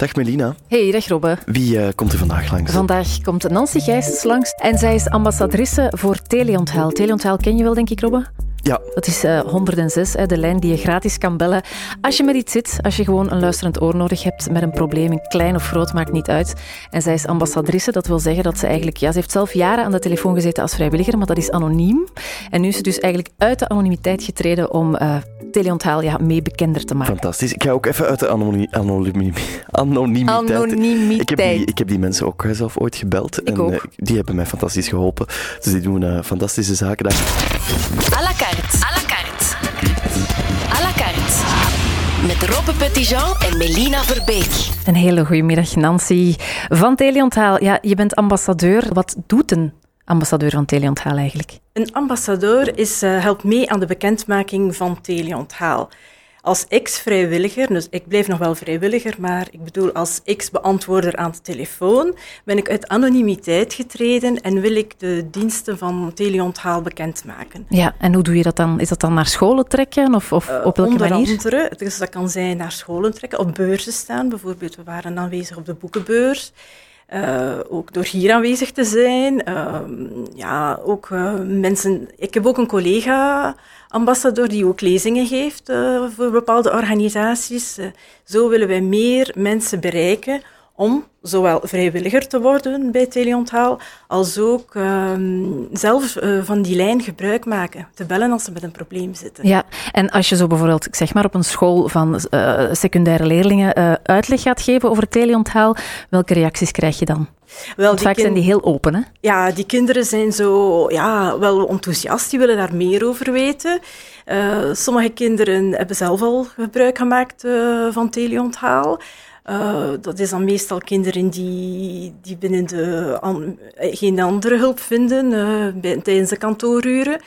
Dag Melina. Hey, dag Robbe. Wie uh, komt er vandaag langs? Vandaag komt Nancy Gijsens langs en zij is ambassadrice voor Teleonthel. Teleonthel ken je wel, denk ik, Robbe? Ja. Dat is uh, 106, hè, de lijn die je gratis kan bellen. Als je met iets zit, als je gewoon een luisterend oor nodig hebt met een probleem, klein of groot, maakt niet uit. En zij is ambassadrice, dat wil zeggen dat ze eigenlijk... Ja, ze heeft zelf jaren aan de telefoon gezeten als vrijwilliger, maar dat is anoniem. En nu is ze dus eigenlijk uit de anonimiteit getreden om uh, teleonthaal ja, mee bekender te maken. Fantastisch. Ik ga ook even uit de anonimi anonimi anonimiteit. anonimiteit. Ik heb, die, ik heb die mensen ook zelf ooit gebeld. Ik en ook. Uh, die hebben mij fantastisch geholpen. Dus die doen fantastische zaken daar. À la carte. À la carte. À la carte. Met Robbe Petitjean en Melina Verbeek. Een hele goede middag, Nancy. Van Teleonthaal, ja, je bent ambassadeur. Wat doet een ambassadeur van Teleonthaal eigenlijk? Een ambassadeur is, uh, helpt mee aan de bekendmaking van Teleonthaal. Als ex-vrijwilliger, dus ik blijf nog wel vrijwilliger, maar ik bedoel als ex-beantwoorder aan de telefoon, ben ik uit anonimiteit getreden en wil ik de diensten van Teleonthaal bekendmaken. Ja, en hoe doe je dat dan? Is dat dan naar scholen trekken of, of uh, op welke onder manier? andere, dus dat kan zijn naar scholen trekken, op beurzen staan. Bijvoorbeeld, we waren aanwezig op de boekenbeurs. Uh, ook door hier aanwezig te zijn. Uh, ja, ook uh, mensen. Ik heb ook een collega ambassadeur die ook lezingen geeft uh, voor bepaalde organisaties. Zo willen wij meer mensen bereiken om zowel vrijwilliger te worden bij Teleonthaal, als ook uh, zelf uh, van die lijn gebruik maken. Te bellen als ze met een probleem zitten. Ja, en als je zo bijvoorbeeld, ik zeg maar, op een school van uh, secundaire leerlingen uitleg gaat geven over Teleonthaal, welke reacties krijg je dan? Wel, vaak zijn die heel open, hè? Ja, die kinderen zijn zo ja, wel enthousiast, die willen daar meer over weten. Sommige kinderen hebben zelf al gebruik gemaakt van teleonthaal. Uh, dat is dan meestal kinderen die, die binnen de an, geen andere hulp vinden bij, tijdens de kantooruren.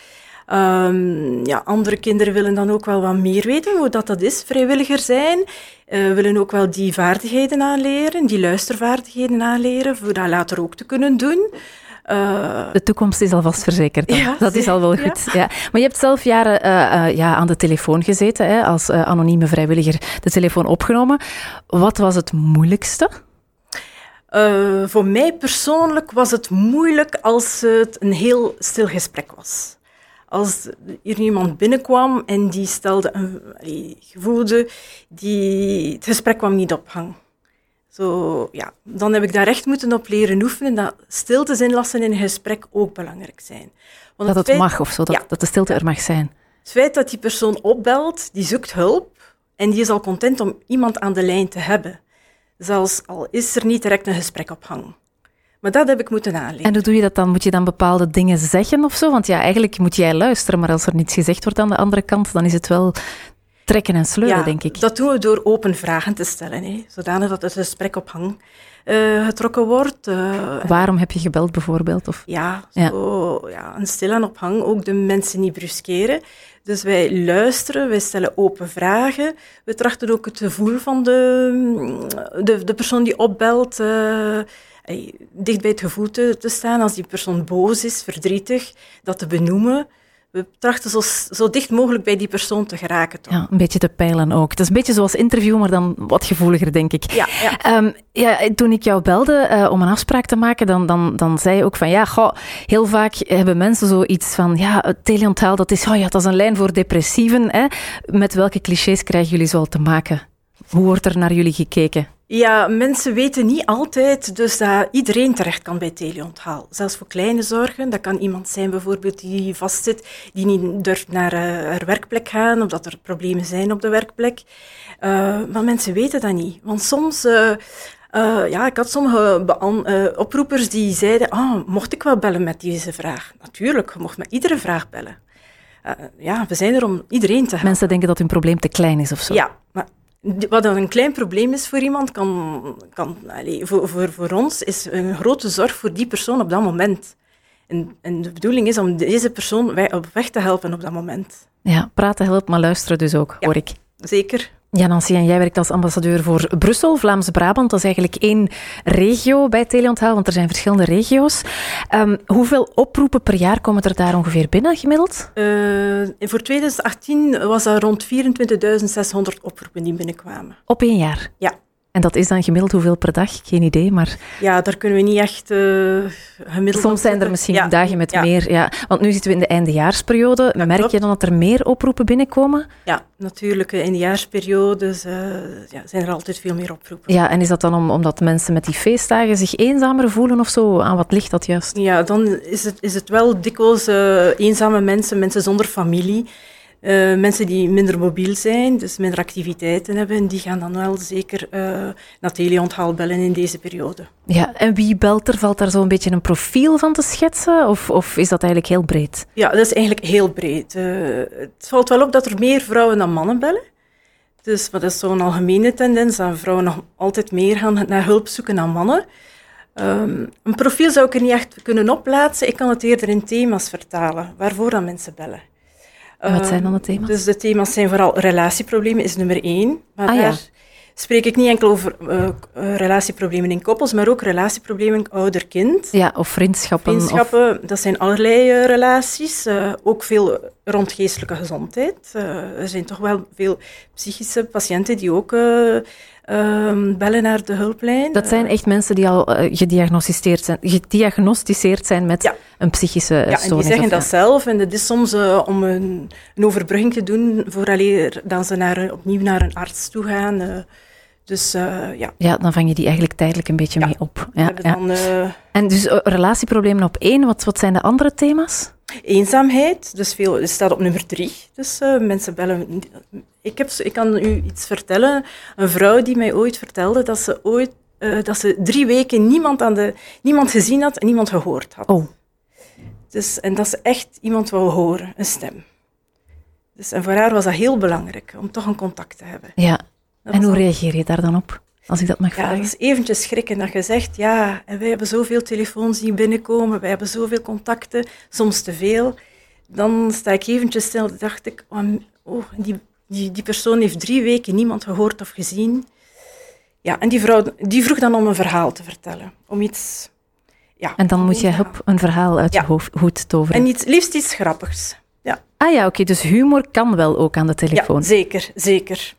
Um, ja, andere kinderen willen dan ook wel wat meer weten hoe dat, dat is, vrijwilliger zijn. Uh, willen ook wel die vaardigheden aanleren, die luistervaardigheden aanleren, voor dat later ook te kunnen doen. Uh, de toekomst is alvast verzekerd. Ja, dat is al wel goed. Ja. ja. Maar je hebt zelf jaren uh, uh, ja, aan de telefoon gezeten, hè, als anonieme vrijwilliger de telefoon opgenomen. Wat was het moeilijkste? voor mij persoonlijk was het moeilijk als het een heel stil gesprek was als hier iemand binnenkwam en die stelde een allee, gevoelde, die, het gesprek kwam niet op gang. Zo, ja, dan heb ik daar echt moeten op leren oefenen dat stiltes inlassen in een gesprek ook belangrijk zijn. Want dat het, feit, mag of zo, dat, ja, dat de stilte er mag zijn. Het feit dat die persoon opbelt, die zoekt hulp en die is al content om iemand aan de lijn te hebben. Zelfs al is er niet direct een gesprek op gang. Maar dat heb ik moeten aanleren. En hoe doe je dat dan? Moet je dan bepaalde dingen zeggen of zo? Want ja, eigenlijk moet jij luisteren, maar als er niets gezegd wordt aan de andere kant, dan is het wel trekken en sleuren, ja, denk ik. Dat doen we door open vragen te stellen, hè, zodanig dat het gesprek op hang uh, getrokken wordt. Uh, Waarom heb je gebeld bijvoorbeeld? Of? Ja, zo, ja. ja, een stilaan op hang, ook de mensen niet bruskeren. Dus wij luisteren, wij stellen open vragen. We trachten ook het gevoel van de, de, de persoon die opbelt uh, dicht bij het gevoel te, te, staan. Als die persoon boos is, verdrietig, dat te benoemen. We trachten zo, zo dicht mogelijk bij die persoon te geraken. Toch? Ja, een beetje te peilen ook. Het is een beetje zoals interview, maar dan wat gevoeliger, denk ik. Ja, ja. Um, ja toen ik jou belde uh, om een afspraak te maken, dan, dan, dan zei je ook van ja, goh, heel vaak hebben mensen zoiets van ja, het teleonthaal, dat is, oh ja, dat is een lijn voor depressieven. Hè? Met welke clichés krijgen jullie zo al te maken? Hoe wordt er naar jullie gekeken? Ja, mensen weten niet altijd dus dat iedereen terecht kan bij teleonthaal. Zelfs voor kleine zorgen. Dat kan iemand zijn bijvoorbeeld die vastzit, die niet durft naar uh, haar werkplek gaan, omdat er problemen zijn op de werkplek. Uh, maar mensen weten dat niet. Want soms... Uh, Uh, ja, ik had sommige uh, oproepers die zeiden, ah, mocht ik wel bellen met deze vraag? Natuurlijk, je mocht met iedere vraag bellen. Uh, ja, we zijn er om iedereen te helpen. Mensen denken dat hun probleem te klein is of zo. Ja, maar wat dan een klein probleem is voor iemand, kan, kan allez, voor, voor, voor ons, is een grote zorg voor die persoon op dat moment. En, en de bedoeling is om deze persoon op weg te helpen op dat moment. Ja, praten helpt, maar luisteren dus ook, ja, hoor ik. Zeker. Ja, Nancy, en jij werkt als ambassadeur voor Brussel, Vlaams-Brabant. Dat is eigenlijk één regio bij Teleonthaal, want er zijn verschillende regio's. Um, hoeveel oproepen per jaar komen er daar ongeveer binnen, gemiddeld? Uh, voor 2018 was dat rond 24.600 oproepen die binnenkwamen. Op één jaar? Ja. En dat is dan gemiddeld hoeveel per dag? Geen idee, maar... Ja, daar kunnen we niet echt uh, gemiddeld Soms zijn er misschien dagen met meer, ja. Want nu zitten we in de eindejaarsperiode. Merk je dan dat er meer oproepen binnenkomen? Ja, natuurlijk. In de jaarsperiodes uh, ja, zijn er altijd veel meer oproepen. Ja, en is dat dan om, omdat mensen met die feestdagen zich eenzamer voelen of zo? Aan wat ligt dat juist? Ja, dan is het, is het wel dikwijls uh, eenzame mensen, mensen zonder familie... Uh, mensen die minder mobiel zijn, dus minder activiteiten hebben, die gaan dan wel zeker uh, naar teleonthaal bellen in deze periode. Ja, en wie belt er? Valt daar zo'n beetje een profiel van te schetsen? Of, of is dat eigenlijk heel breed? Ja, dat is eigenlijk heel breed. Uh, het valt wel op dat er meer vrouwen dan mannen bellen. Dus maar dat is zo'n algemene tendens, dat vrouwen nog altijd meer gaan naar hulp zoeken dan mannen. Um, een profiel zou ik er niet echt kunnen opplaatsen. Ik kan het eerder in thema's vertalen, waarvoor dan mensen bellen. En wat zijn dan de thema's? Dus de thema's zijn vooral relatieproblemen, is nummer één. Maar ah, daar spreek ik niet enkel over uh, relatieproblemen in koppels, maar ook relatieproblemen ouder-kind. Ja, of vriendschappen. Vriendschappen, dat zijn allerlei uh, relaties. ook veel rond geestelijke gezondheid. er zijn toch wel veel psychische patiënten die ook Um, bellen naar de hulplijn. Dat zijn echt mensen die al uh, gediagnosticeerd, zijn, gediagnosticeerd zijn met ja. een psychische ja, stoornis. Ja, die zeggen dat zelf. En het is soms uh, om een, een, overbrugging te doen vooraleer dan ze naar, opnieuw naar een arts toe gaan. Uh, dus ja. Ja, dan vang je die eigenlijk tijdelijk een beetje ja. mee op. Ja, dan, en dus relatieproblemen op één. Wat, wat zijn de andere thema's? Eenzaamheid, dus veel, het staat op nummer drie. Dus uh, mensen bellen. Ik, heb, ik kan u iets vertellen. Een vrouw die mij ooit vertelde dat ze ooit uh, dat ze drie weken niemand, aan de, niemand gezien had en niemand gehoord had. Oh. Dus, en dat ze echt iemand wou horen, een stem. Dus, en voor haar was dat heel belangrijk, om toch een contact te hebben. Ja. Dat en hoe reageer je daar dan op? Als ik dat mag vragen. Ja, dat is eventjes schrikken dat je zegt, ja, en wij hebben zoveel telefoons die binnenkomen, wij hebben zoveel contacten, soms te veel. Dan sta ik eventjes stil, dacht ik, oh, die, die, die persoon heeft drie weken niemand gehoord of gezien. Ja, en die vrouw die vroeg dan om een verhaal te vertellen, om iets... Ja, en dan moet je hup, een verhaal uit ja. je hoofd, hoed toveren. En iets, liefst iets grappigs. Ja. Ah ja, oké, dus humor kan wel ook aan de telefoon. Ja, zeker, zeker.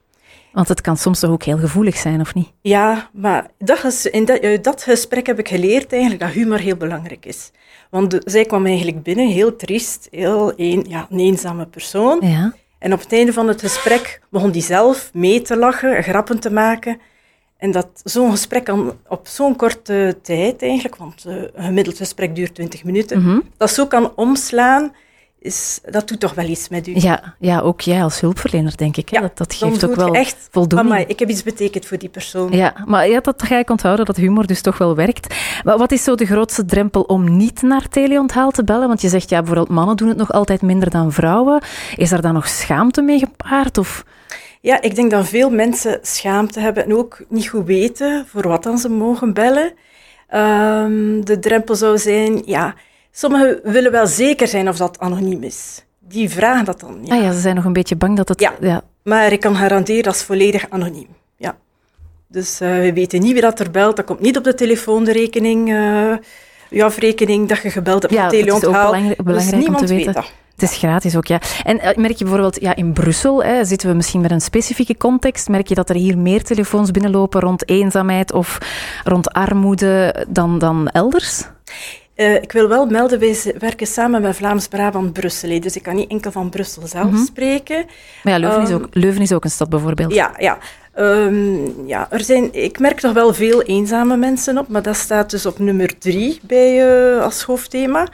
Want het kan soms toch ook heel gevoelig zijn, of niet? Ja, maar dat is, in dat, uit dat gesprek heb ik geleerd eigenlijk dat humor heel belangrijk is. Want de, zij kwam eigenlijk binnen, heel triest, heel een, ja, een eenzame persoon. Ja. En op het einde van het gesprek begon die zelf mee te lachen, grappen te maken. En dat zo'n gesprek kan op zo'n korte tijd eigenlijk, want uh, een gemiddeld gesprek duurt 20 minuten, Mhm. dat zo kan omslaan, is, dat doet toch wel iets met u. Ja, ja ook jij als hulpverlener, denk ik. Hè? Ja, dat, dat geeft ook wel echt, voldoening. Mama, ik heb iets betekend voor die persoon. Ja, maar ja, dat ga ik onthouden, dat humor dus toch wel werkt. Maar wat is zo de grootste drempel om niet naar teleonthaal te bellen? Want je zegt, ja, bijvoorbeeld mannen doen het nog altijd minder dan vrouwen. Is daar dan nog schaamte mee gepaard? Of... Ja, ik denk dat veel mensen schaamte hebben en ook niet goed weten voor wat dan ze mogen bellen. Um, de drempel zou zijn, ja, sommigen willen wel zeker zijn of dat anoniem is. Die vragen dat dan. Ja. Ah ja, ze zijn nog een beetje bang dat het... Ja, ja. maar ik kan garanderen dat is volledig anoniem. Ja. Dus uh, we weten niet wie dat er belt. Dat komt niet op de telefoonrekening, uh, je afrekening dat je gebeld hebt ja, dat is ook belangrijk, belangrijk dus om te weten. weet. Het is gratis ook, ja. En uh, merk je bijvoorbeeld, ja, in Brussel hè, zitten we misschien met een specifieke context. Merk je dat er hier meer telefoons binnenlopen rond eenzaamheid of rond armoede dan, dan elders? Uh, ik wil wel melden, wij werken samen met Vlaams-Brabant-Brussel. Dus ik kan niet enkel van Brussel zelf Mhm. spreken. Maar ja, Leuven, Um, is ook, Leuven is ook een stad bijvoorbeeld. Ja, ja. Um, ja er zijn, ik merk toch wel veel eenzame mensen op, maar dat staat dus op nummer drie bij, uh, als hoofdthema.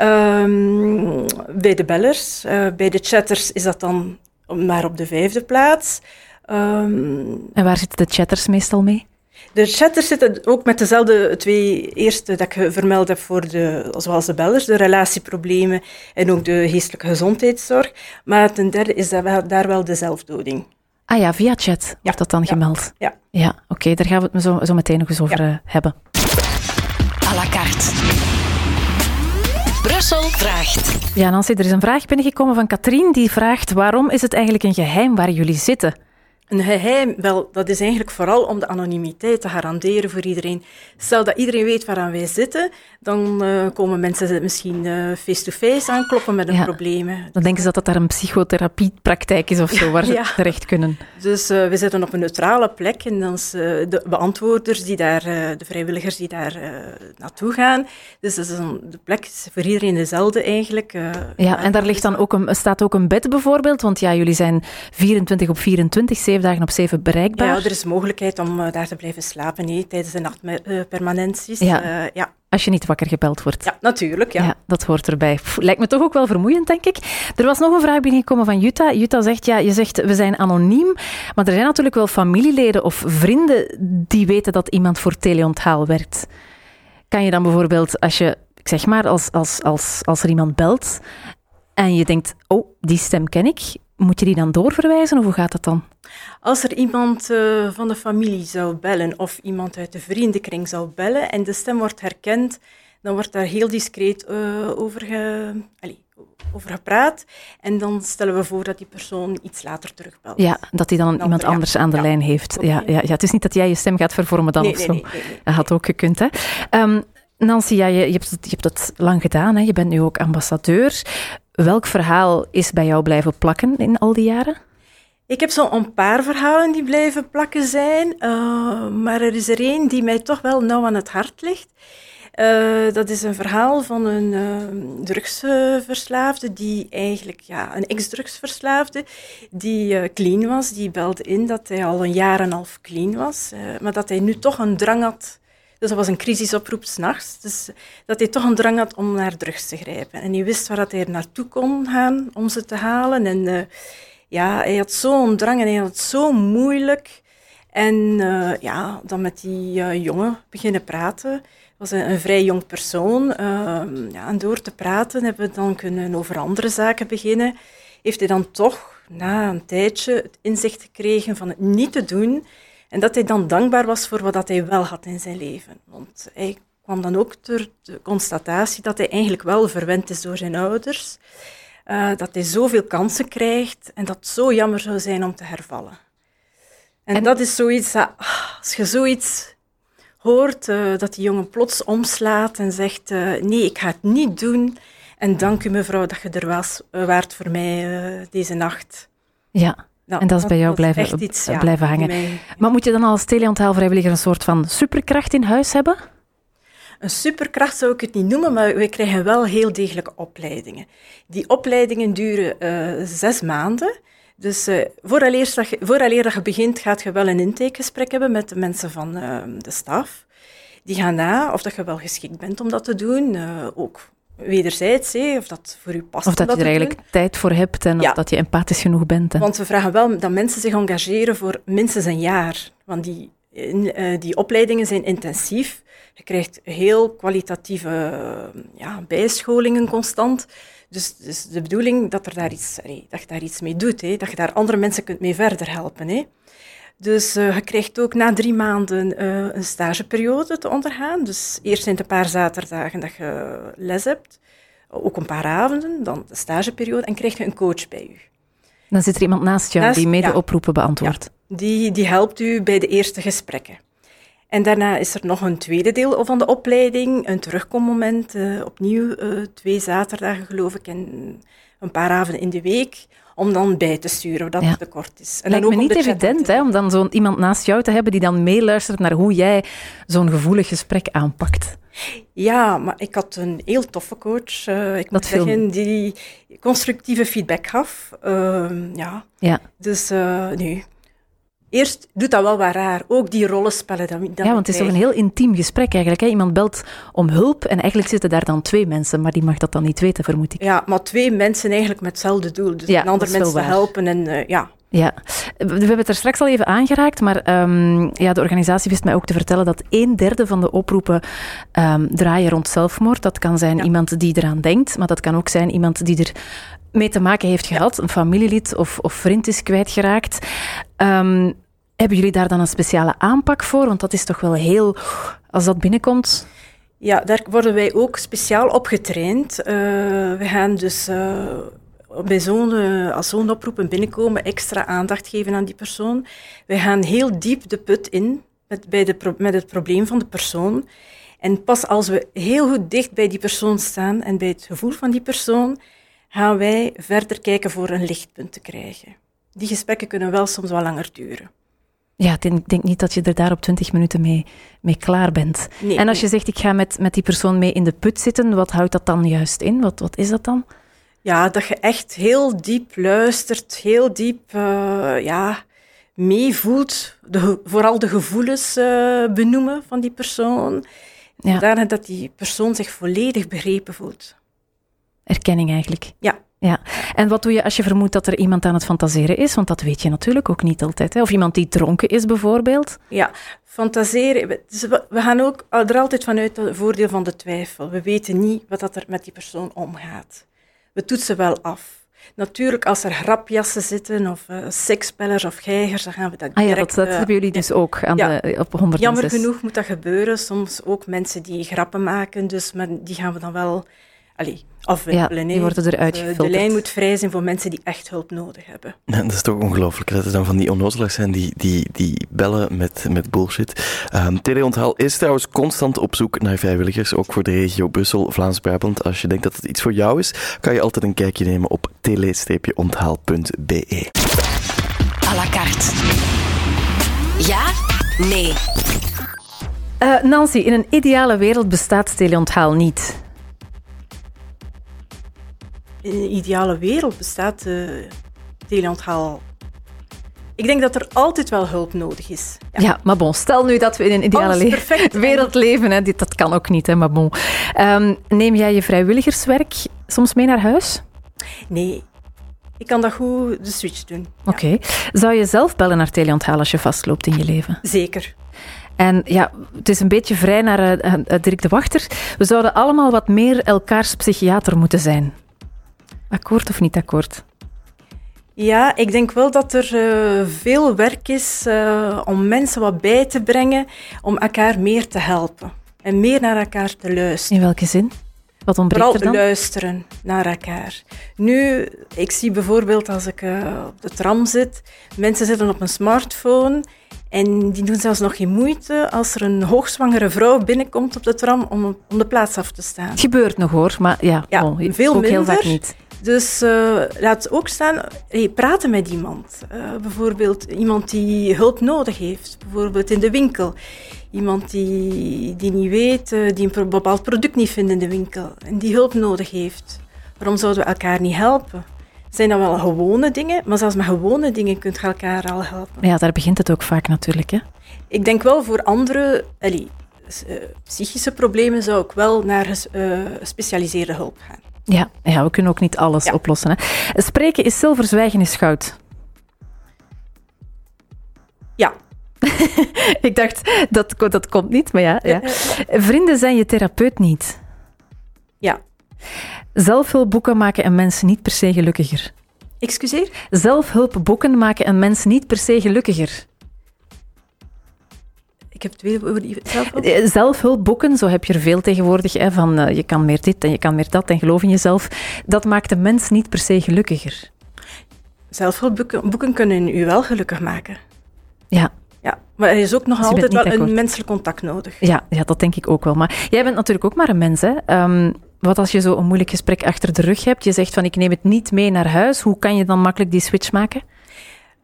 Um, bij de bellers. Uh, bij de chatters is dat dan maar op de vijfde plaats. En waar zitten de chatters meestal mee? De chatters zitten ook met dezelfde twee eerste dat ik vermeld heb voor de, zoals de bellers, de relatieproblemen en ook de geestelijke gezondheidszorg. Maar ten derde is dat wel, daar wel de zelfdoding. Ah ja, via chat wordt Ja, dat dan ja, gemeld. Ja. Ja, oké, daar gaan we het zo, zo meteen nog eens over Ja. uh, hebben. à la carte. Brussel vraagt. Ja, Nancy, er is een vraag binnengekomen van Katrien die vraagt waarom is het eigenlijk een geheim waar jullie zitten? Een geheim, wel, dat is eigenlijk vooral om de anonimiteit te garanderen voor iedereen. Stel dat iedereen weet waaraan wij zitten, dan uh, komen mensen misschien face-to-face uh, -face aankloppen met hun ja, problemen. Dan denken ze dat dat daar een psychotherapiepraktijk is of zo, waar ze ja. terecht kunnen. Dus uh, we zitten op een neutrale plek en dan de beantwoorders, die daar, de vrijwilligers die daar naartoe gaan. Dus dat is een, de plek is voor iedereen dezelfde eigenlijk. ja, en daar ligt dan ook een, staat ook een bed bijvoorbeeld, want ja, jullie zijn 24 op 24, zeven dagen op zeven bereikbaar. Ja, er is mogelijkheid om uh, daar te blijven slapen nee, tijdens de nachtpermanenties. Ja. Uh, ja. Als je niet wakker gebeld wordt. Ja, natuurlijk. Ja. ja dat hoort erbij. Pff, lijkt me toch ook wel vermoeiend, denk ik. Er was nog een vraag binnengekomen van Jutta. Jutta zegt, ja, je zegt we zijn anoniem, maar er zijn natuurlijk wel familieleden of vrienden die weten dat iemand voor teleonthaal werkt. Kan je dan bijvoorbeeld, als je, ik zeg maar, als, als, als, als er iemand belt en je denkt, oh, die stem ken ik, moet je die dan doorverwijzen of hoe gaat dat dan? Als er iemand uh, van de familie zou bellen of iemand uit de vriendenkring zou bellen en de stem wordt herkend, dan wordt daar heel discreet uh, over, ge, over gepraat. En dan stellen we voor dat die persoon iets later terugbelt. Ja, dat hij dan, dan iemand anders aan de ja, lijn heeft. Ja, ja, ja, het is niet dat jij je stem gaat vervormen dan nee, of zo. Nee, nee, nee, Dat had ook gekund, hè. Um, Nancy, ja, je, je, hebt je hebt het lang gedaan. Hè. Je bent nu ook ambassadeur. Welk verhaal is bij jou blijven plakken in al die jaren? Ik heb zo'n paar verhalen die blijven plakken zijn, uh, maar er is er één die mij toch wel nauw aan het hart ligt. Uh, dat is een verhaal van een uh, drugsverslaafde, die eigenlijk, ja, een ex-drugsverslaafde, die clean was. Die belde in dat hij al een jaar en half clean was, maar dat hij nu toch een drang had dus dat was een crisisoproep s'nachts. Dus dat hij toch een drang had om naar drugs te grijpen. En hij wist waar dat hij naartoe kon gaan om ze te halen. En uh, ja, hij had zo'n drang en hij had het zo moeilijk. En uh, ja, dan met die uh, jongen beginnen praten. was een, een vrij jong persoon. Ehm, ja, en door te praten hebben we dan kunnen over andere zaken beginnen. Heeft hij dan toch na een tijdje het inzicht gekregen van het niet te doen en dat hij dan dankbaar was voor wat hij wel had in zijn leven. Want hij kwam dan ook tot de constatatie dat hij eigenlijk wel verwend is door zijn ouders. Uh, dat hij zoveel kansen krijgt en dat het zo jammer zou zijn om te hervallen. En, en... dat is zoiets dat, ah, als je zoiets hoort, uh, dat die jongen plots omslaat en zegt: uh, Nee, ik ga het niet doen. En dank u, mevrouw, dat je er was, waart voor mij deze nacht. Ja. Nou, en dat is bij jou blijven, iets, ja, blijven hangen. Mij... Maar moet je dan als teleonthaalvrijwilliger een soort van superkracht in huis hebben? Een superkracht zou ik het niet noemen, maar we krijgen wel heel degelijke opleidingen. Die opleidingen duren uh, zes maanden. Dus uh, vooraleer, dat je, vooraleer dat je begint, gaat je wel een intakegesprek hebben met de mensen van uh, de staf. Die gaan na of dat je wel geschikt bent om dat te doen. ook wederzijds, hé, of dat voor u past. Of dat, dat je er eigenlijk doen. tijd voor hebt en ja. of dat je empathisch genoeg bent. Hè. Want we vragen wel dat mensen zich engageren voor minstens een jaar. Want die, uh, die opleidingen zijn intensief. Je krijgt heel kwalitatieve uh, ja, bijscholingen constant. Dus, dus de bedoeling dat, er daar iets, dat je daar iets mee doet, hé, dat je daar andere mensen kunt mee verder helpen. Hé. Dus uh, je krijgt ook na drie maanden uh, een stageperiode te ondergaan. Dus eerst zijn het een paar zaterdagen dat je les hebt, ook een paar avonden, dan de stageperiode, en krijg je een coach bij u. Dan zit er iemand naast jou naast, die mede ja, oproepen beantwoordt. Ja, die, die helpt u bij de eerste gesprekken. En daarna is er nog een tweede deel van de opleiding, een terugkommoment, uh, opnieuw twee zaterdagen geloof ik en een paar avonden in de week, om dan bij te sturen, dat ja. het tekort is. En Lijkt me niet evident hè, om dan zo'n iemand naast jou te hebben die dan meeluistert naar hoe jij zo'n gevoelig gesprek aanpakt. Ja, maar ik had een heel toffe coach. Uh, ik dat moet zeggen, die constructieve feedback gaf. Uh, ja. ja. Dus uh, nu, Eerst doet dat wel wat raar, ook die rollenspellen. Dat, dat ja, want het is toch een heel intiem gesprek eigenlijk. Hè? Iemand belt om hulp en eigenlijk zitten daar dan twee mensen, maar die mag dat dan niet weten, vermoed ik. Ja, maar twee mensen eigenlijk met hetzelfde doel. Dus ja, een ander mensen helpen en uh, ja. Ja, we hebben het er straks al even aangeraakt, maar um, ja, de organisatie wist mij ook te vertellen dat een derde van de oproepen um, draaien rond zelfmoord. Dat kan zijn ja. iemand die eraan denkt, maar dat kan ook zijn iemand die er mee te maken heeft gehad, een familielid of, of vriend is kwijtgeraakt. Um, hebben jullie daar dan een speciale aanpak voor? Want dat is toch wel heel, als dat binnenkomt. Ja, daar worden wij ook speciaal op getraind. Uh, we gaan dus uh, bij zo'n, eh, als zo'n oproepen binnenkomen, extra aandacht geven aan die persoon. Wij gaan heel diep de put in met, bij de, met het probleem van de persoon. En pas als we heel goed dicht bij die persoon staan en bij het gevoel van die persoon, gaan wij verder kijken voor een lichtpunt te krijgen. Die gesprekken kunnen wel soms wel langer duren. Ja, ik denk, denk niet dat je er daar op 20 minuten mee, mee klaar bent. Nee, en als nee. je zegt, ik ga met, met die persoon mee in de put zitten, wat houdt dat dan juist in? Wat, wat is dat dan? Ja, dat je echt heel diep luistert, heel diep uh, ja, meevoelt. De, vooral de gevoelens uh, benoemen van die persoon. Ja. Daarna dat die persoon zich volledig begrepen voelt. Erkenning eigenlijk. Ja. Ja. En wat doe je als je vermoedt dat er iemand aan het fantaseren is? Want dat weet je natuurlijk ook niet altijd. Hè? Of iemand die dronken is bijvoorbeeld. Ja, fantaseren. Dus we gaan ook er altijd vanuit het voordeel van de twijfel. We weten niet wat dat er met die persoon omgaat. We toetsen wel af. Natuurlijk, als er grapjassen zitten, of uh, sekspellers of geigers, dan gaan we dat direct... Ah ja, dat, dat uh, hebben jullie dus ook aan ja. de, op 106. Jammer genoeg moet dat gebeuren. Soms ook mensen die grappen maken, dus maar die gaan we dan wel allee, afwimpelen. Ja, die worden eruit de, gefilterd. de lijn moet vrij zijn voor mensen die echt hulp nodig hebben. Ja, dat is toch ongelooflijk dat er dan van die onnozelaars zijn die, die, die bellen met, met bullshit. Um, Teleonthaal is trouwens constant op zoek naar vrijwilligers, ook voor de regio Brussel, Vlaams-Brabant. Als je denkt dat het iets voor jou is, kan je altijd een kijkje nemen op tele-onthaal.be. À la carte. Ja? Nee. Uh, Nancy, in een ideale wereld bestaat teleonthaal niet. In een ideale wereld bestaat uh, teleonthaal. Ik denk dat er altijd wel hulp nodig is. Ja, ja maar bon, stel nu dat we in een ideale le wereld leven. Hè, dat kan ook niet, hè, maar bon. Um, neem jij je vrijwilligerswerk soms mee naar huis? Nee, ik kan dat goed de switch doen. Oké. Okay. Zou je zelf bellen naar teleonthaal als je vastloopt in je leven? Zeker. En ja, het is een beetje vrij naar uh, Dirk de Wachter. We zouden allemaal wat meer elkaars psychiater moeten zijn. Akkoord of niet akkoord? Ja, ik denk wel dat er uh, veel werk is uh, om mensen wat bij te brengen, om elkaar meer te helpen en meer naar elkaar te luisteren. In welke zin? Wat ontbreekt Vooral er dan? luisteren naar elkaar. Nu, ik zie bijvoorbeeld als ik uh, op de tram zit, mensen zitten op een smartphone en die doen zelfs nog geen moeite als er een hoogzwangere vrouw binnenkomt op de tram om, om de plaats af te staan. Het gebeurt nog hoor, maar ja, ja oh, veel ook minder. heel vaak niet. Dus uh, laat ook staan, hey, praten met iemand. Uh, bijvoorbeeld iemand die hulp nodig heeft, bijvoorbeeld in de winkel. Iemand die, die niet weet, uh, die een bepaald product niet vindt in de winkel en die hulp nodig heeft. Waarom zouden we elkaar niet helpen? Zijn dat wel gewone dingen, maar zelfs met gewone dingen kunt je elkaar al helpen. Ja, daar begint het ook vaak natuurlijk. Hè? Ik denk wel voor andere allee, psychische problemen zou ik wel naar gespecialiseerde hulp gaan. Ja, ja, we kunnen ook niet alles ja. oplossen. Hè. Spreken is zilver, zwijgen is goud. Ja. ik dacht, dat, dat komt niet, maar ja, ja. Vrienden zijn je therapeut niet. Ja. Zelfhulpboeken maken een mens niet per se gelukkiger. Excuseer? Zelfhulpboeken maken een mens niet per se gelukkiger. Ik heb het weer over die zelfhulp. Zelfhulpboeken, zo heb je er veel tegenwoordig, hè, van uh, je kan meer dit en je kan meer dat en geloof in jezelf. Dat maakt de mens niet per se gelukkiger. Zelfhulpboeken boeken kunnen u wel gelukkig maken. Ja. Ja, maar er is ook nog dus altijd wel akkoord. een menselijk contact nodig. Ja, ja, dat denk ik ook wel. Maar jij bent natuurlijk ook maar een mens, hè. Um, wat als je zo een moeilijk gesprek achter de rug hebt? Je zegt van ik neem het niet mee naar huis. Hoe kan je dan makkelijk die switch maken?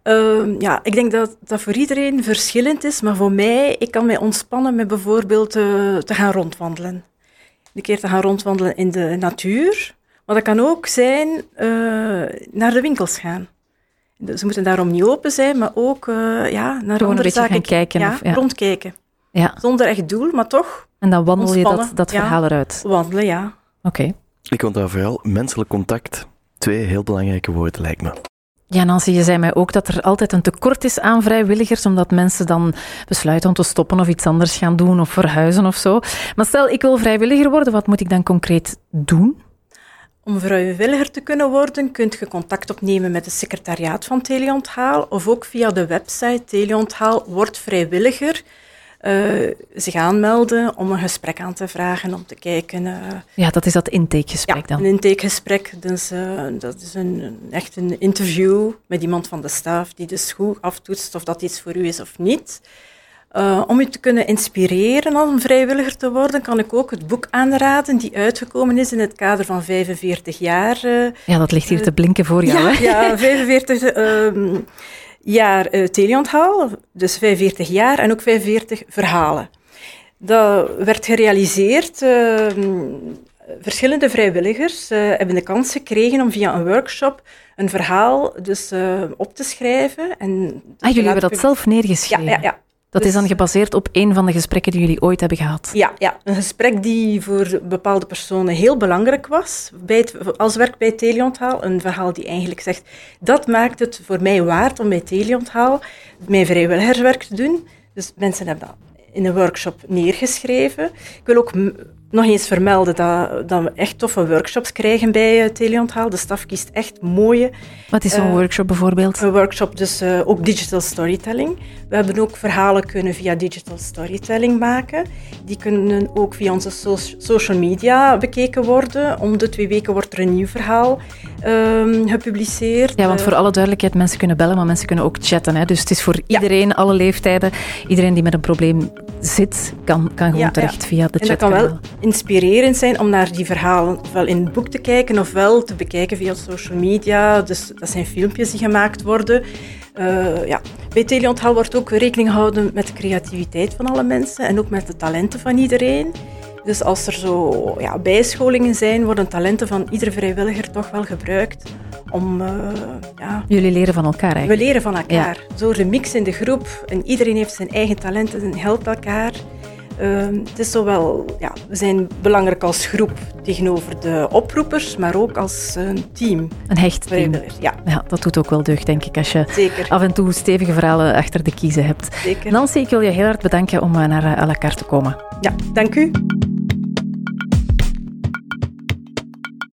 Uh, ja, ik denk dat dat voor iedereen verschillend is, maar voor mij, ik kan mij ontspannen met bijvoorbeeld uh, te gaan rondwandelen. Een keer te gaan rondwandelen in de natuur, maar dat kan ook zijn uh, naar de winkels gaan. Dus ze moeten daarom niet open zijn, maar ook ja, naar Gewoon andere een beetje zaken gaan kijken. Ja, of, ja. rondkijken. Ja. Zonder echt doel, maar toch En dan wandel ontspannen. je dat, dat ja. verhaal eruit. Wandelen, ja. Oké. Okay. Ik onthoud vooral menselijk contact. Twee heel belangrijke woorden, lijkt me. Ja, Nancy, je zei mij ook dat er altijd een tekort is aan vrijwilligers, omdat mensen dan besluiten om te stoppen of iets anders gaan doen of verhuizen of zo. Maar stel, ik wil vrijwilliger worden, wat moet ik dan concreet doen? Om vrijwilliger te kunnen worden, kunt je contact opnemen met het secretariaat van Teleonthaal of ook via de website Teleonthaal wordt vrijwilliger. Zich aanmelden om een gesprek aan te vragen, om te kijken. ja, dat is dat intakegesprek ja, dan? een intakegesprek. Dus, dat is een, echt een interview met iemand van de staf die dus goed aftoetst of dat iets voor u is of niet. Uh, om u te kunnen inspireren om vrijwilliger te worden, kan ik ook het boek aanraden die uitgekomen is in het kader van 45 jaar. Uh, ja, dat ligt hier te blinken voor jou. Ja, hè? ja 45 uh, jaar uh, teleonthaal, dus 45 jaar en ook 45 verhalen. Dat werd gerealiseerd. Ehm, verschillende vrijwilligers hebben de kans gekregen om via een workshop een verhaal dus, op te schrijven. En ah, jullie hebben dat zelf neergeschreven? Ja, ja, ja. Dat is dan dus- gebaseerd op een van de gesprekken die jullie ooit hebben gehad? Ja, ja, een gesprek die voor bepaalde personen heel belangrijk was. Bij het, als werk bij Teleonthaal, een verhaal die eigenlijk zegt... Dat maakt het voor mij waard om bij Teleonthaal mijn vrijwilligerswerk te doen. Dus mensen hebben dat in een workshop neergeschreven. Ik wil ook nog eens vermelden dat, dat we echt toffe workshops krijgen bij uh, Teleonthaal. De staf kiest echt mooie... Wat is zo'n uh, workshop bijvoorbeeld? Een workshop, dus uh, ook digital storytelling. We hebben ook verhalen kunnen via digital storytelling maken. Die kunnen ook via onze so social media bekeken worden. Om de twee weken wordt er een nieuw verhaal um, gepubliceerd. Ja, want voor alle duidelijkheid, mensen kunnen bellen, maar mensen kunnen ook chatten. Hè? Dus het is voor iedereen, ja. alle leeftijden, iedereen die met een probleem zit, kan, kan gewoon ja, terecht ja. via de chat. Inspirerend zijn om naar die verhalen wel in het boek te kijken, ofwel te bekijken via social media. Dus dat zijn filmpjes die gemaakt worden. Uh, ja. Bij Teleonthaal wordt ook rekening gehouden met de creativiteit van alle mensen en ook met de talenten van iedereen. Dus als er zo ja, bijscholingen zijn, worden talenten van iedere vrijwilliger toch wel gebruikt om... Uh, ja, Jullie leren van elkaar eigenlijk? We leren van elkaar. Ja. Zo de mix in de groep en iedereen heeft zijn eigen talenten en helpt elkaar. Uh, het is zowel, ja, we zijn belangrijk als groep tegenover de oproepers, maar ook als een team. Een hecht team. Ja. ja, dat doet ook wel deugd, denk ik, als je Zeker. af en toe stevige verhalen achter de kiezen hebt. Zeker. Nancy, ik wil je heel hard bedanken om naar à la carte te komen. Ja, dank u.